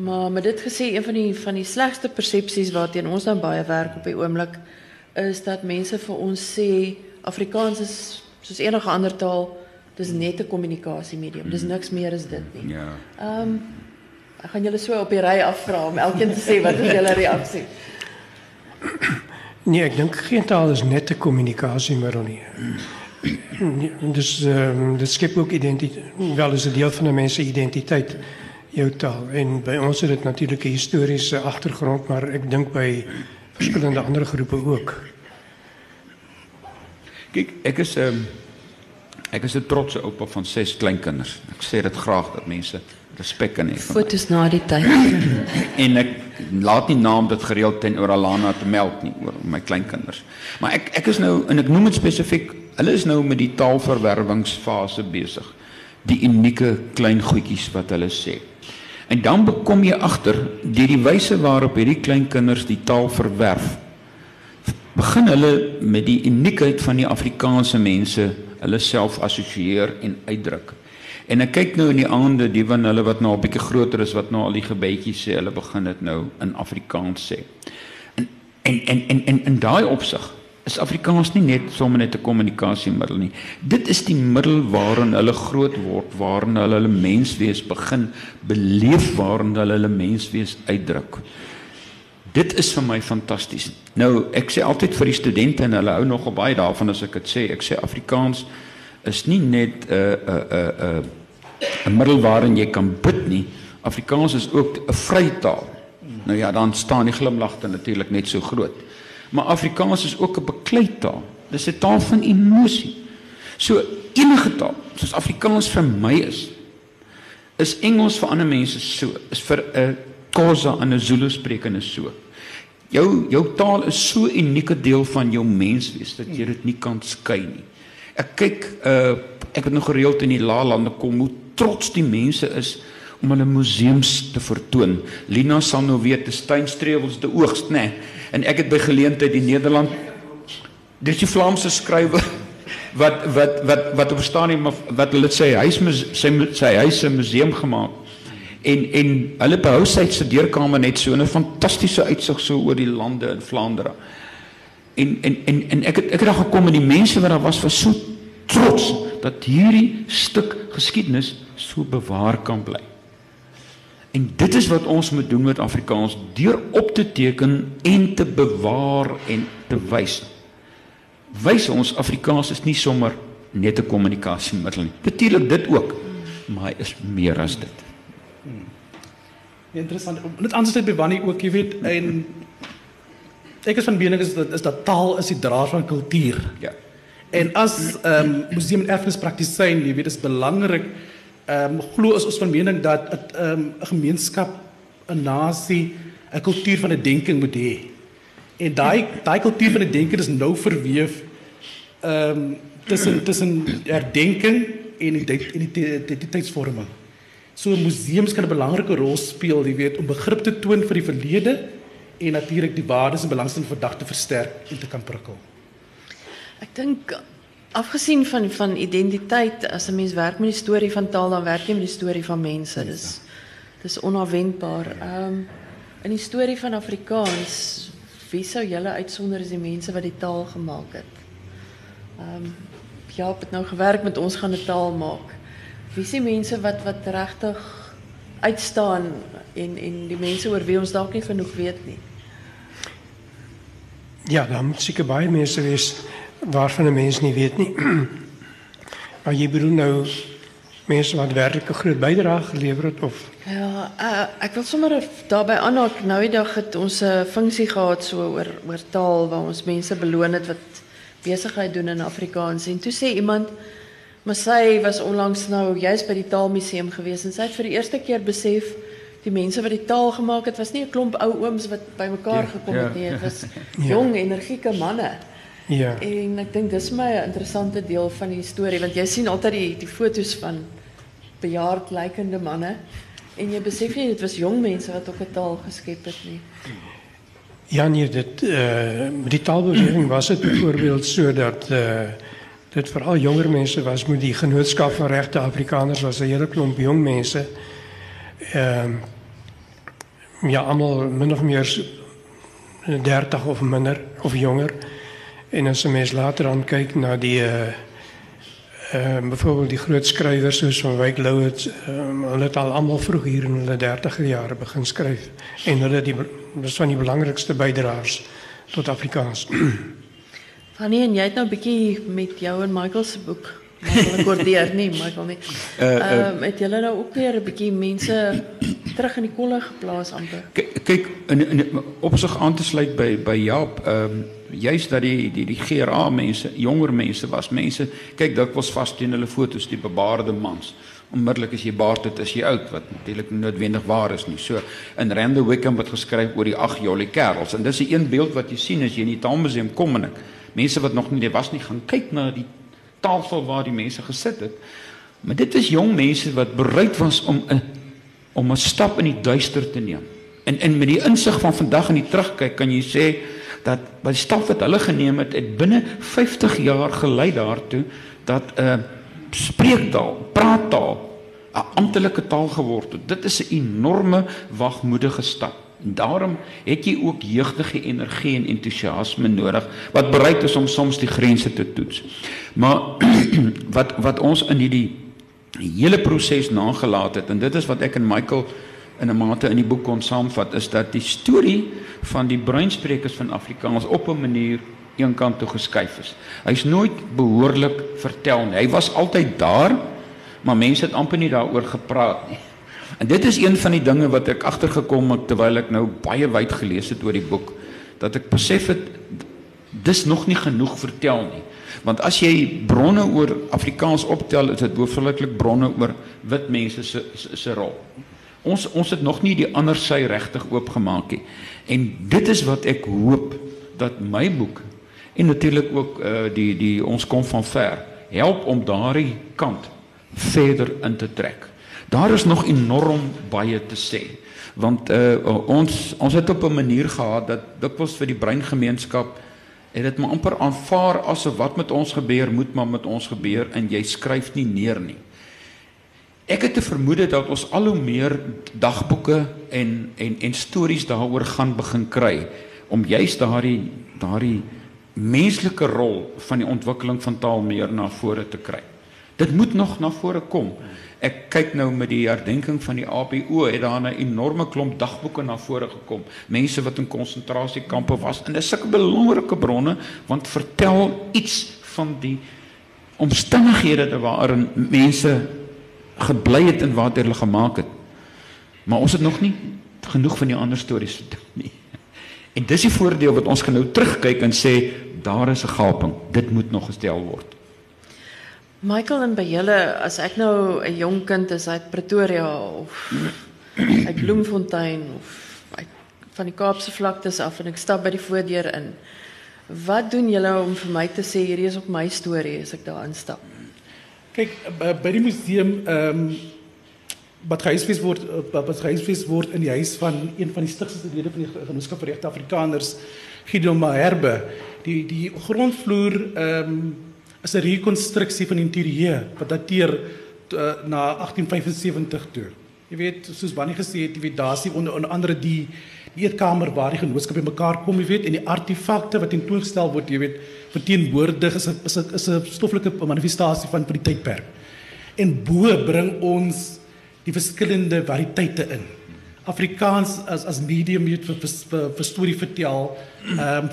Maar met dit gesê, een van die van die slegste persepsies waarteen ons nou baie werk op die oomblik is dat mense vir ons sê Afrikaans is soos enige ander taal, dis net 'n kommunikasiemedium. Dis niks meer as dit nie. Ja. Ehm um, ek gaan julle so op die ry afvra om elkeen te sê wat is julle reaksie? Nee, ek dink geen taal is net 'n kommunikasiemiddel nie. Dus um, dit skep ook identiteit, wel is 'n deel van 'n mens se identiteit jou taal. En bij ons is het natuurlijk een historische achtergrond, maar ik denk bij verschillende andere groepen ook. Kijk, ik is, um, ek is een trotse opa van zes kleinkinders. Ik zeg het graag dat mensen respect kunnen hebben. Foto's na die tijd. *clears throat* en ik laat niet naam dat gereeld ten Oralana te meld nie oor my kleinkinders. Maar ek ek is nou en ek noem dit spesifiek, hulle is nou met die taalverwerwingsfase besig. Die unieke klein goedjies wat hulle sê. En dan bekom jy agter deur die wyse waarop hierdie klein kinders die taal verwerf. Begin hulle met die uniekheid van die Afrikaanse mense hulle self assosieer en uitdruk. En ek kyk nou in die aande die van hulle wat nou 'n bietjie groter is wat nou al die gebedjies sê, hulle begin dit nou in Afrikaans sê. En en en en in daai opsig is Afrikaans nie net sommer net 'n kommunikasiemiddel nie. Dit is die middel waarin hulle groot word, waarin hulle hulle menswees begin beleef, waarin hulle hulle menswees uitdruk. Dit is vir my fantasties. Nou, ek sê altyd vir die studente en hulle hou nogal baie daarvan as ek dit sê. Ek sê Afrikaans is nie net 'n 'n 'n 'n middel waarin jy kan bid nie. Afrikaans is ook 'n vrytaal. Nou ja, dan staan die glimlagte natuurlik net so groot. Maar Afrikaans is ook 'n bekleitaal. Dis 'n taal van emosie. So enige taal, soos Afrikaans vir my is, is Engels vir ander mense so, is vir 'n Khoza en 'n Zulu sprekende so. Jou jou taal is so 'n unieke deel van jou menswees dat jy dit nie kan skei nie. Ek kyk uh ek het nog gereeld in die laalande kom hoe trots die mense is om hulle museums te vertoon. Lina sal nou weet te steinstrewels te oogst, nê. Nee. En ek het by geleentheid in Nederland dis die Vlaamse skrywer wat wat wat wat op stadium wat hulle sê huis sy sy huis 'n museum gemaak. En en hulle behou sy studeerkamer net so 'n fantastiese uitsig so oor die lande in Vlaandere. En en en en ek het ek het daar gekom en die mense wat daar was was so trots dat hierdie stuk geskiedenis so bewaar kan bly. En dit is wat ons moet doen met Afrikaans deur op te teken en te bewaar en te wys. Wys ons Afrikaans is nie sommer net 'n kommunikasiemiddel nie. Natuurlik dit ook, maar hy is meer as dit. Hmm. Interessant. Net anders het by Wannie ook, jy weet, en ek is van mening is dat is dat taal is die draer van kultuur. Ja. En as ehm um, museum erfenis praktisyn, jy weet, is belangrik ehm um, glo is ons van mening dat ehm 'n gemeenskap, 'n nasie, 'n kultuur van 'n denking moet hê. En daai daai kultuur van 'n denking is nou verweef ehm um, tussen tussen herdenking en identiteitsvorming. So museums kan 'n belangrike rol speel, jy weet, om begrip te toon vir die verlede en natuurlik die waardes en belangstelling vir dag te versterk en te kan prikkel. Ek dink Afgesien van van identiteit, as 'n mens werk met die storie van taal, dan werk jy met die storie van mense. Dis dis onverwendbaar. Ehm um, in die storie van Afrikaans, wie sou julle uitsonder as die mense wat die taal gemaak het? Ehm um, ja, het nou gewerk met ons gaan 'n taal maak. Wie is die mense wat wat regtig uitstaan en en die mense oor wie ons dalk nie genoeg weet nie? Ja, dan moet seker baie mense wees waarvan 'n mens nie weet nie. *clears throat* maar jy bedoel nou mense wat werklik 'n groot bydrae gelewer het of Ja, uh, ek wil sommer daarbey aanhaak. Nou die dag het ons 'n funksie gehad so oor oor taal waar ons mense beloon het wat besigheid doen in Afrikaans en toe sê iemand maar sy was onlangs nou juist by die Taalmuseum gewees en sy het vir die eerste keer besef die mense wat die taal gemaak het was nie 'n klomp ou ooms wat bymekaar Ja, gekom ja. het nie, dit was *laughs* jong energieke manne. Ja. En ek dink dis my 'n interessante deel van die storie want jy sien altyd die die foto's van bejaard lykende manne en jy besef nie dit was jong mense wat ook 'n taal geskep het nie. Ja, nee, dit, uh, met die taalbeweging was het bijvoorbeeld zo dat uh, dit vooral jonger mensen was. Met die genootschap van rechte Afrikaners was een hele klomp jong mensen. Uh, ja, allemaal min of meer 30 of minder of jonger. En als een mens later dan kijkt naar die... Uh, uh, bijvoorbeeld die groot schrijvers zoals Van Wyk Louwet, um, hulle het al allemaal vroeg hier in de dertiger jaren begin schrijven. En hulle die, dat is van die belangrijkste bijdragers tot Afrikaans. *clears throat* Fanny en jy het nou 'n bietjie met jou en Michael se boek Michael ek koordeer *laughs* nie Michael nie. Uh, uh, Ehm um, het julle nou ook weer 'n bietjie mense terug in die kolle geplaas amper. K- Kyk in, in op sig aan te sluit by by Jaap, ehm um, juist dat die die die GRA mense, jonger mense was, mense kyk dikwels vas teen hulle fotos die bebaarde mans. Onmiddellik as jy baard het, is jy oud wat natuurlik nie noodwendig waar is nie. So in Randall Wickham wat geskryf oor die ag jolly kerels en dis die een beeld wat jy sien as jy in die Taalmuseum kom en ek mense wat nog nie daar was nie gaan kyk na die tafel waar die mense gesit het. Maar dit is jong mense wat bereid was om 'n om 'n stap in die duister te neem. En en met die insig van vandag in die terugkyk kan jy sê dat by die stap wat hulle geneem het, het binne 50 jaar gelei daartoe dat 'n uh, spreektaal, praattaal 'n amptelike taal geword het. Dit is 'n enorme wagmoedige stap. Daarom het jy ook jeugdige energie en entoesiasme nodig wat bereid is om soms die grense te toets. Maar *clears throat* wat wat ons in hierdie hele proses nagelaat het en dit is wat ek en Michael in 'n mate in die boek kon saamvat is dat die storie van die breinsprekers van Afrikaans op 'n manier een kant toe geskuif is. Hy's nooit behoorlik vertel nie. Hy was altyd daar, maar mense het amper nie daaroor gepraat nie. En dit is een van die dinge wat ek agtergekom het terwyl ek nou baie wyd gelees het oor die boek dat ek besef het dis nog nie genoeg vertel nie. Want as jy bronne oor Afrikaans optel, is dit hoofsaaklik bronne oor wit mense se se, se rol. Ons ons het nog nie die ander sy regtig oopgemaak nie. En dit is wat ek hoop dat my boek en natuurlik ook uh, die die ons kom van ver help om daardie kant verder in te trek. Daar is nog enorm baie te sê want uh, ons ons het op 'n manier gehad dat dikwels vir die breingemeenskap het dit maar amper aanvaar asof wat met ons gebeur moet maar met ons gebeur en jy skryf nie neer nie. Ek het te vermoed dat ons al hoe meer dagboeke en en en stories daaroor gaan begin kry om juist daardie daardie menslike rol van die ontwikkeling van taal meer na vore te kry. Dit moet nog na vore kom. Ek kyk nou met die herdenking van die ABO het daar 'n enorme klomp dagboeke na vore gekom. Mense wat in konsentrasiekampe was en dis sulke belangrike bronne want vertel iets van die omstandighede waarin mense gebly het en waar hulle gemaak het. Maar ons het nog nie genoeg van die ander stories vertel nie. En dis die voordeel wat ons kan nou terugkyk en sê daar is 'n gaping. Dit moet nog gestel word. Michael en by julle as ek nou 'n jong kind is uit Pretoria of uit Bloemfontein of uit van die Kaapse vlaktes af en ek stap by die voordeur in. Wat doen julle om vir my te sê hierdie is op my storie as ek daar instap? Kyk, by by die museum ehm um, wat gehuisves word eh, wat gehuisves word in die huis van een van die stigste lede van die genootskap vir regte Afrikaners, Gideon Maherbe. Die die grondvloer ehm um, is 'n rekonstruksie van die interieur wat dateer uh, na 1875 toe. Jy weet, soos Wannie gesê het, jy weet daar's die onder, onder andere die eetkamer waar die genootskap bymekaar kom, jy weet, en die artefakte wat tentoongestel word, jy weet, verteenwoordig is 'n is 'n is 'n stoffelike manifestasie van van die tydperk. En bo bring ons die verskillende variëteite in. Afrikaans as as medium weet vir vir, vir, vir storie vertel, ehm um,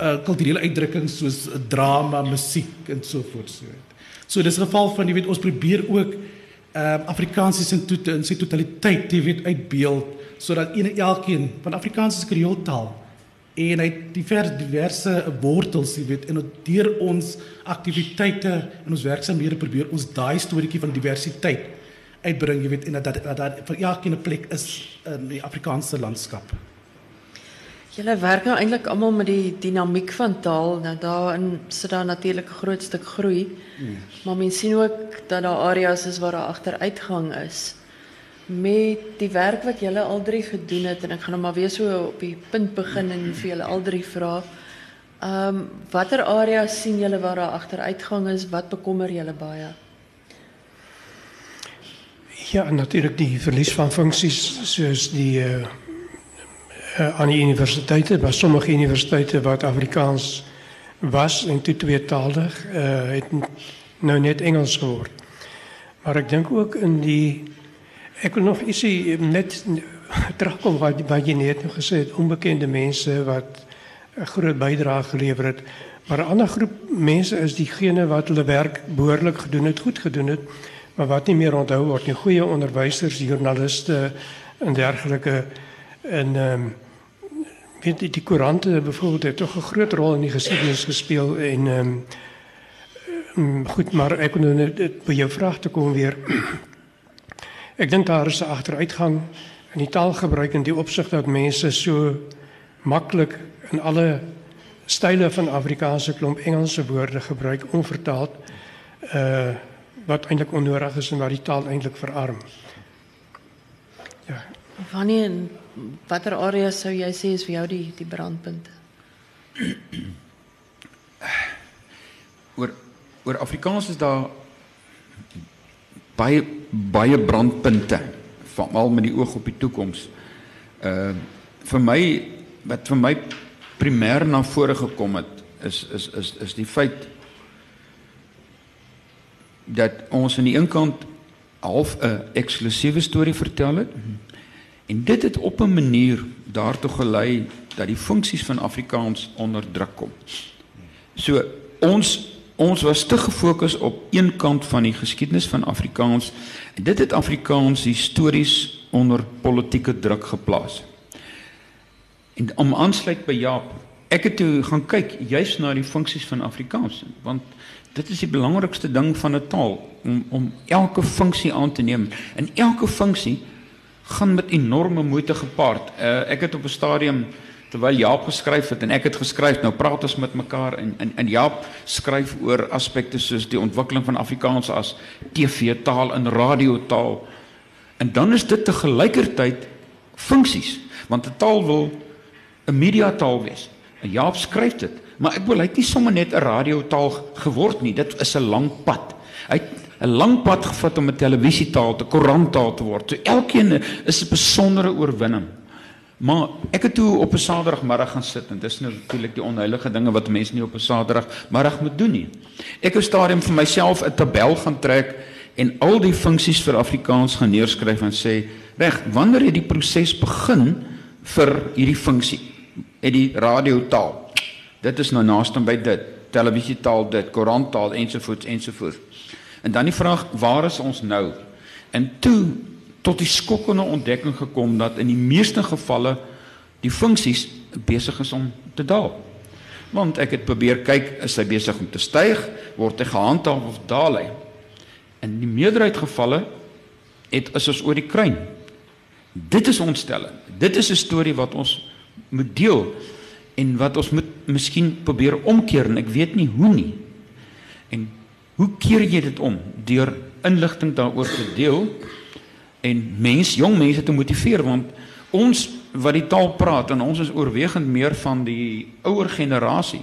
uh, kulturele uitdrukkings soos drama, musiek en so voort so. So dis 'n geval van jy weet ons probeer ook ehm um, Afrikaans in tot in sy totaliteit jy weet uitbeeld sodat een elkeen van Afrikaans is kreooltaal en hy het diverse diverse wortels, jy weet, en deur ons aktiwiteite en ons werksamehede probeer ons daai storieetjie van diversiteit uitbring, jy weet, en dat dat daar vir elkeen 'n plek is in die Afrikaanse landskap. Julle werk nou eintlik almal met die dinamiek van taal. Nou daarin sit daar natuurlik 'n groot stuk groei. Maar mens sien ook dat daar areas is waar daar agteruitgang is. Met die werk wat julle al drie gedoen het en ek gaan nou maar weer so op die punt begin en vir julle al drie vra. Ehm um, watter areas sien julle waar daar agteruitgang is? Wat bekommer julle baie? Ja, natuurlijk die verlies van functies, zoals die uh, uh, aan die universiteiten. Maar sommige universiteiten wat Afrikaans was en toen tweetalig, uh, het nou net Engels geworden. Maar ik denk ook in die... Ik wil nog iets net terugkomen wat, wat je net nog gezegd. Onbekende mensen wat een groot bijdrage geleverd. Maar een andere groep mensen is diegene wat hun werk behoorlijk gedaan het, goed gedaan het maar wat nie meer onthou word nie goeie onderwysers, joernaliste en dergelike en ehm um, weet die, die koerante byvoorbeeld het tog 'n groot rol in die geskiedenis gespeel en ehm um, goed maar ek wil net by jou vraag te kom weer *clears throat* ek dink daar is 'n agteruitgang in die taalgebruik in die opsig dat mense so maklik in alle style van Afrikaanse klomp Engelse woorde gebruik onvertaald uh wat eintlik onnodig is en wat die taal eintlik verarm. Ja. Wanneer watter areas sou jy sê is vir jou die die brandpunte? oor oor Afrikaans is daar baie baie brandpunte veral met die oog op die toekoms. Uh vir my wat vir my primêr na vore gekom het is is is is die feit dat ons aan die een kant half 'n eksklusiewe storie vertel het. En dit het op 'n manier daartoe gelei dat die funksies van Afrikaans onder druk kom. So ons ons was te gefokus op een kant van die geskiedenis van Afrikaans en dit het Afrikaans histories onder politieke druk geplaas. En om aansluit by Jaap, ek het toe gaan kyk juis na die funksies van Afrikaans want Dit is die belangrikste ding van 'n taal om om elke funksie aan te neem. En elke funksie gaan met enorme moeite gepaard. Uh, ek het op 'n stadium terwyl Jaap geskryf het en ek het geskryf, nou praat ons met mekaar en en, en Jaap skryf oor aspekte soos die ontwikkeling van Afrikaans as TV-taal en radiotaal. En dan is dit te gelykertyd funksies, want 'n taal wil 'n mediataal wees. En Jaap skryf dit Maar ek wil hy het nie sommer net 'n radiotaal geword nie. Dit is 'n lang pad. Hy het 'n lang pad gevat om 'n televisietaal, 'n koeranttaal te word. So elkeen is 'n besondere oorwinning. Maar ek het toe op 'n Saterdagmiddag gaan sit en dis nou natuurlik die onheilige dinge wat mense nie op 'n Saterdagmiddag moet doen nie. Ek het stadium vir myself 'n tabel gaan trek en al die funksies vir Afrikaans gaan neerskryf en sê, "Reg, wanneer het die proses begin vir hierdie funksie?" Het die radiotaal Dit is nou naaste by dit, televisietaal dit, koeranttaal ensovoorts ensovoorts. En dan die vraag, waar is ons nou? En toe tot die skokkende ontdekking gekom dat in die meeste gevalle die funksies besig is om te daal. Want ek het probeer kyk, is hy besig om te styg, word hy gehandhaaf of daal hy? In die meerderheid gevalle het is ons oor die kruin. Dit is ontstellend. Dit is 'n storie wat ons moet deel en wat ons moet miskien probeer omkeer en ek weet nie hoe nie. En hoe keer jy dit om deur inligting daaroor te deel en mens jong mense te motiveer want ons wat die taal praat en ons is oorwegend meer van die ouer generasie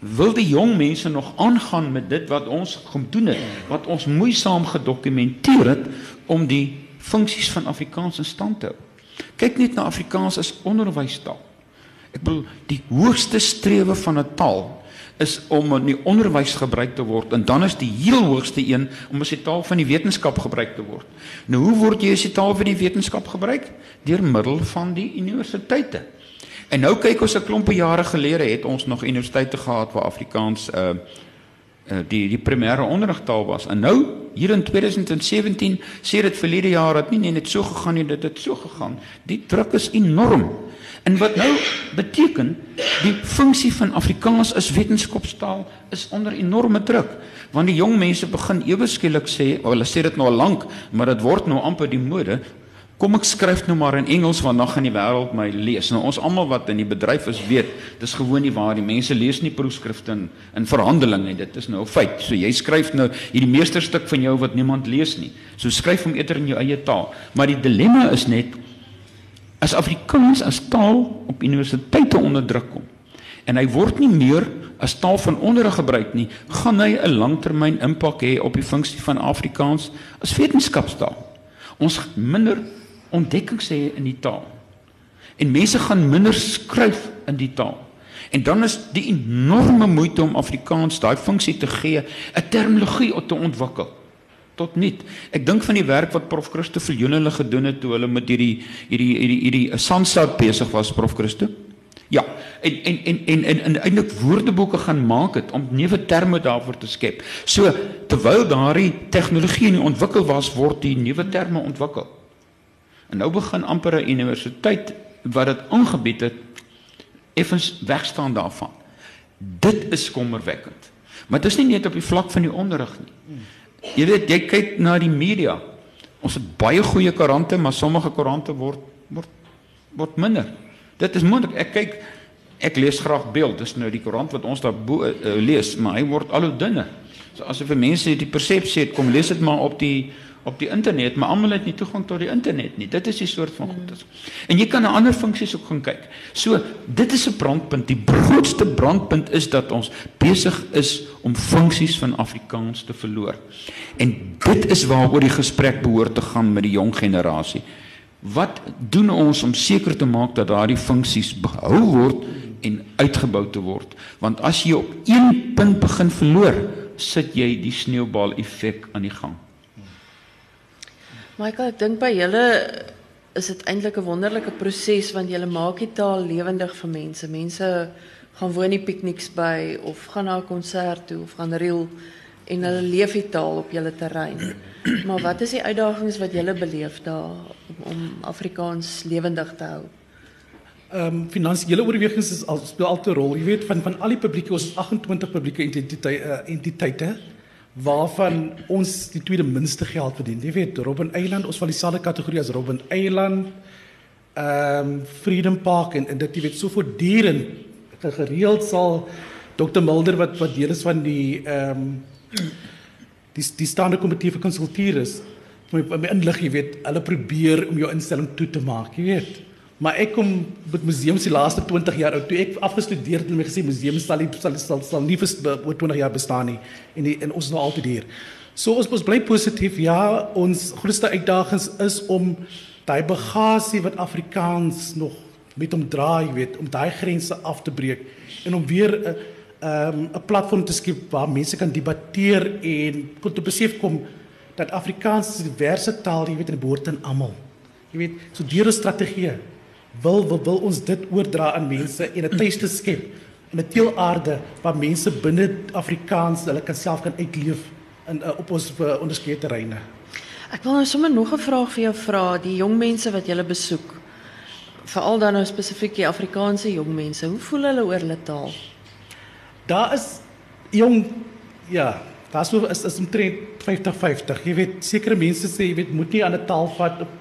wil die jong mense nog aangaan met dit wat ons gedoen het wat ons moeisaam gedokumenteer het om die funksies van Afrikaans in stand te hou. Kyk net na Afrikaans as onderwystaal. Ek bedoel die hoogste strewe van 'n taal is om in die onderwys gebruik te word en dan is die heel hoogste een om as die taal van die wetenskap gebruik te word. Nou hoe word jy as die taal van die wetenskap gebruik? Deur middel van die universiteite. En nou kyk ons 'n klompe jare gelede het ons nog universiteite gehad waar Afrikaans uh uh die die primêre onderrigtaal was. En nou hier in 2017 sê dit verlede jaar dat nie net so gegaan nie, dit het so gegaan. Die druk is enorm. En wat nou beteken die funksie van Afrikaans as wetenskapstaal is onder enorme druk want die jong mense begin ewe skielik sê, oh, hulle sê dit nou al lank, maar dit word nou amper die mode. Kom ek skryf nou maar in Engels want dan gaan die wêreld my lees. Nou ons almal wat in die bedryf is weet, dis gewoon nie waar die mense lees nie proefskrifte in in verhandeling nie. Dit is nou 'n feit. So jy skryf nou hierdie meesterstuk van jou wat niemand lees nie. So skryf hom eerder in jou eie taal. Maar die dilemma is net as Afrikaans as taal op universiteite onder druk kom en hy word nie meer as taal van onderrig gebruik nie, gaan hy 'n langtermyn impak hê op die funksie van Afrikaans as wetenskapstaal. Ons minder ontdekkings hê in die taal. En mense gaan minder skryf in die taal. En dan is die enorme moeite om Afrikaans daai funksie te gee, 'n terminologie te ontwikkel tot niet. Ek dink van die werk wat Prof Christo Viljoen hulle gedoen het toe hulle met hierdie hierdie hierdie hierdie sandsout besig was Prof Christo. Ja, en en en en en, en eintlik woordeboeke gaan maak het om nuwe terme daarvoor te skep. So terwyl daardie tegnologie in ontwikkel was, word die nuwe terme ontwikkel. En nou begin amper 'n universiteit wat dit aangebied het effens wegstaan daarvan. Dit is kommerwekkend. Maar dit is nie net op die vlak van die onderrig nie. Jy weet, jy kyk na die media. Ons het baie goeie koerante, maar sommige koerante word word word minder. Dit is moontlik. Ek kyk ek lees graag beeld. Dis nou die koerant wat ons daar bo uh, lees, maar hy word al hoe dunner. So as vir mense die persepsie het, kom lees dit maar op die op die internet, maar almal het nie toegang tot die internet nie. Dit is die soort van goed. En jy kan na ander funksies ook gaan kyk. So, dit is 'n brandpunt. Die grootste brandpunt is dat ons besig is om funksies van Afrikaans te verloor. En dit is waaroor die gesprek behoort te gaan met die jong generasie. Wat doen ons om seker te maak dat daardie funksies behou word en uitgebou te word? Want as jy op een punt begin verloor, sit jy die sneeubal effek aan die gang. Michael, ek dink by julle is dit eintlik 'n wonderlike proses want julle maak die taal lewendig vir mense. Mense gaan woon die pikniks by of gaan na 'n konsert toe of gaan reel en hulle leef die taal op julle terrein. *clears throat* Maar wat is die uitdagings wat julle beleef daar om, Afrikaans lewendig te hou? Ehm um, finansiële oorwegings is al speel rol. Jy weet van van al die publieke ons 28 publieke entiteite uh, entiteite waarvan ons die tweede minste geld verdien. Jy weet Robben Eiland, ons val dieselfde kategorie as Robben Eiland. Ehm um, Freedom Park en, en dit jy weet so voortdurend gereeld sal Dr Mulder wat wat deel is van die ehm um, die die staande komitee vir konsultuur is my my inlig jy weet hulle probeer om jou instelling toe te maak jy weet maar ek kom met museums die laaste 20 jaar oud. Toe ek afgestudeer het en my gesê museums sal nie sal sal, sal nie vir oor 20 jaar bestaan nie. En die, en ons is nou altyd hier. So ons ons bly positief. Ja ons grootste uitdagings is om daai bagasie wat Afrikaans nog met hom dra jy weet om daai grense af te breek en om weer 'n uh, um, 'n platform te skep waar mense kan debatteer en kon te besef kom dat Afrikaans is 'n diverse taal, jy weet, en behoort aan almal. Jy weet, so deur 'n strategie wil, wil wil ons dit oordra aan mense en 'n tuiste skep in 'n teelaarde waar mense binne Afrikaans hulle kan self kan uitleef in uh, op ons uh, onderskeie terreine. Ek wil nou sommer nog 'n vraag vir jou vra, die jong mense wat jy besoek. Veral dan nou spesifiek die Afrikaanse jong mense, hoe voel hulle oor hulle taal? Daar is jong ja, daar so is is omtrent 50-50. Jy weet sekere mense sê jy weet moet nie aan 'n taal vat op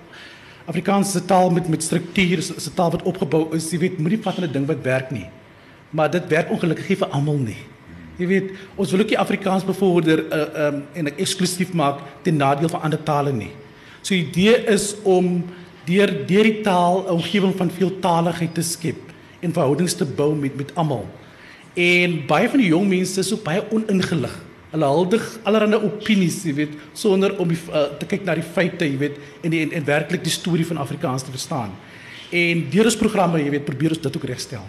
Afrikaanse taal met met struktuur, 'n taal wat opgebou is, jy weet, moenie vat aan 'n ding wat werk nie. Maar dit werk ongelukkig nie vir almal nie. Jy weet, ons wil ook nie Afrikaans bevorder uh um en eksklusief maak ten nadeel van ander tale nie. So die idee is om deur deur die taal 'n omgewing van veeltaligheid te skep en verhoudings te bou met met almal. En baie van die jong mense is so baie oningelig. Hulle huldig allerlei opinies, jy weet, sonder om die, uh, te kyk na die feite, jy weet, en die, en, en werklik die storie van Afrikaans te verstaan. En deur ons programme, jy weet, probeer ons dit ook regstel.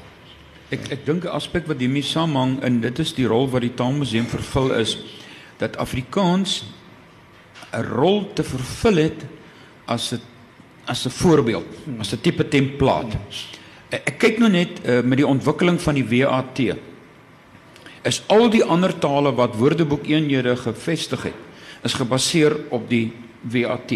Ek ek dink 'n aspek wat hiermee saamhang en dit is die rol wat die Taalmuseum vervul is dat Afrikaans 'n rol te vervul het as 'n as 'n voorbeeld, as 'n tipe template. Ek kyk nou net uh, met die ontwikkeling van die WAT is al die ander tale wat woordeboek eenhede gevestig het is gebaseer op die WAT.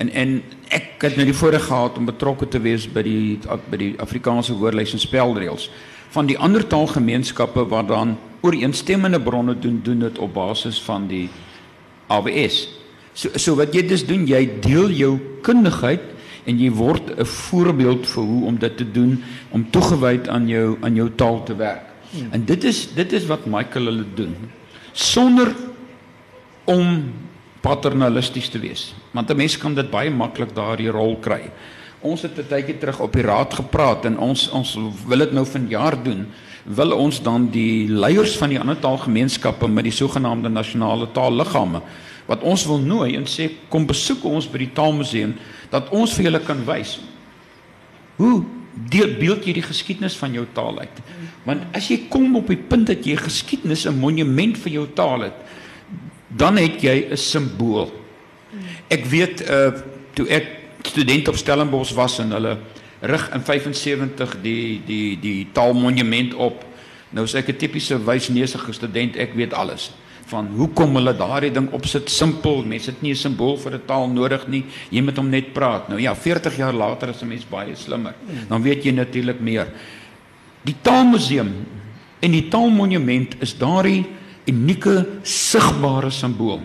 En en ek het nou die voorreg gehad om betrokke te wees by die by die Afrikaanse woordelys en spelreëls van die ander taalgemeenskappe wat dan ooreenstemmende bronne doen doen dit op basis van die AWS. So so wat jy dus doen, jy deel jou kundigheid en jy word 'n voorbeeld vir hoe om dit te doen om toegewyd aan jou aan jou taal te werk. Hmm. En dit is dit is wat Michael hulle doen sonder om paternalisties te wees. Want 'n mens kan dit baie maklik daardie rol kry. Ons het 'n tydjie terug op die raad gepraat en ons ons wil dit nou vanjaar doen. Wil ons dan die leiers van die ander taalgemeenskappe met die sogenaamde nasionale taalliggame wat ons wil nooi en sê kom besoek ons by die Taalmuseum dat ons vir julle kan wys hoe deel beeld jy die geskiedenis van jou taal uit. Want as jy kom op die punt dat jy geskiedenis 'n monument vir jou taal het, dan het jy 'n simbool. Ek weet uh toe ek student op Stellenbosch was en hulle rig in 75 die die die taalmonument op. Nou sê ek 'n tipiese wysneusige student, ek weet alles van hoekom hulle daardie ding opsit simpel mense het nie 'n simbool vir 'n taal nodig nie jy moet hom net praat. Nou ja 40 jaar later is 'n mens baie slimmer. Dan weet jy natuurlik meer. Die taalmuseum en die taalmonument is daardie unieke sigbare simbool.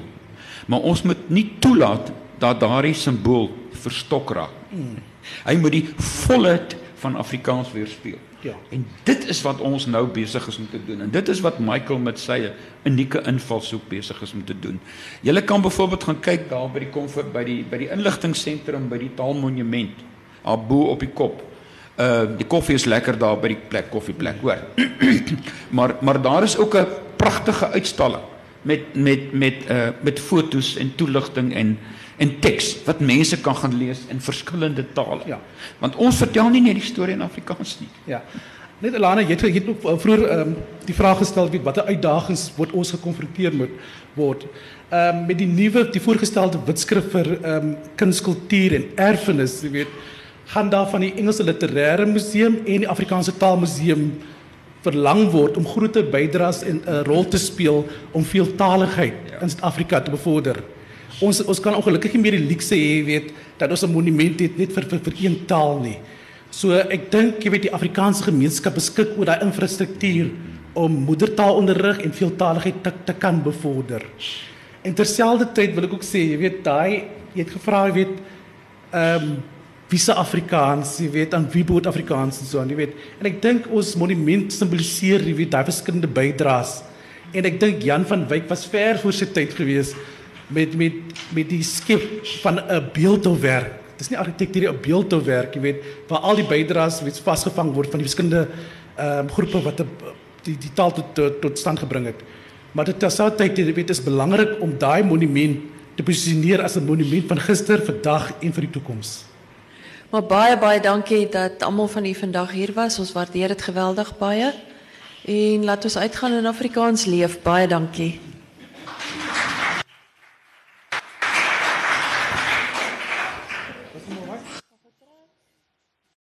Maar ons moet nie toelaat dat daardie simbool verstok raak hy moet die volheid van Afrikaans weerspieël Ja. En dit is wat ons nou besig is om te doen. En dit is wat Michael met sy unieke invalshoek besig is om te doen. Julle kan byvoorbeeld gaan kyk daar by die komfort by die by die inligtingseentrum by die Taalmonument. Daar bo op die kop. Uh die koffie is lekker daar by die plek koffieplek, hoor. *clears throat* maar maar daar is ook 'n pragtige uitstalling met met met uh met fotos en toeligting en en teks wat mense kan gaan lees in verskillende tale. Ja. Want ons vertel nie net die storie in Afrikaans nie. Ja. Net Elana, jy het jy het ook vroeër ehm um, die vraag gestel weet watter uitdagings word ons gekonfronteer moet word. Ehm um, met die nuwe die voorgestelde wetskrif vir ehm um, kunskultuur en erfenis, jy weet, gaan daar van die Engelse Literêre Museum en die Afrikaanse Taalmuseum verlang word om groter bydraes en 'n uh, rol te speel om veeltaligheid ja. in Suid-Afrika te bevorder ons ons kan ongelukkig nie meer die luukse hê weet dat ons 'n monument het net vir vir, vir een taal nie. So ek dink jy weet die Afrikaanse gemeenskap beskik oor daai infrastruktuur om moedertaalonderrig en veeltaligheid te, te kan bevorder. En terselfdertyd wil ek ook sê jy weet daai jy het gevra jy weet ehm um, wie se Afrikaans jy weet aan wie behoort Afrikaans en so aan jy weet en ek dink ons monument simboliseer jy weet daai verskillende bydraes en ek dink Jan van Wyk was ver voor sy tyd geweest met met met die skep van 'n beeldhouwerk. Dis nie argitektuur 'n beeldhouwerk, jy weet, waar al die bydraes wat vasgevang word van die verskillende ehm um, groepe wat die die taal tot tot, tot stand gebring het. Maar dit terselfdertyd, jy weet, is belangrik om daai monument te posisioneer as 'n monument van gister, vandag en vir die toekoms. Maar baie baie dankie dat almal van u vandag hier was. Ons waardeer dit geweldig baie. En laat ons uitgaan in Afrikaans leef. Baie dankie.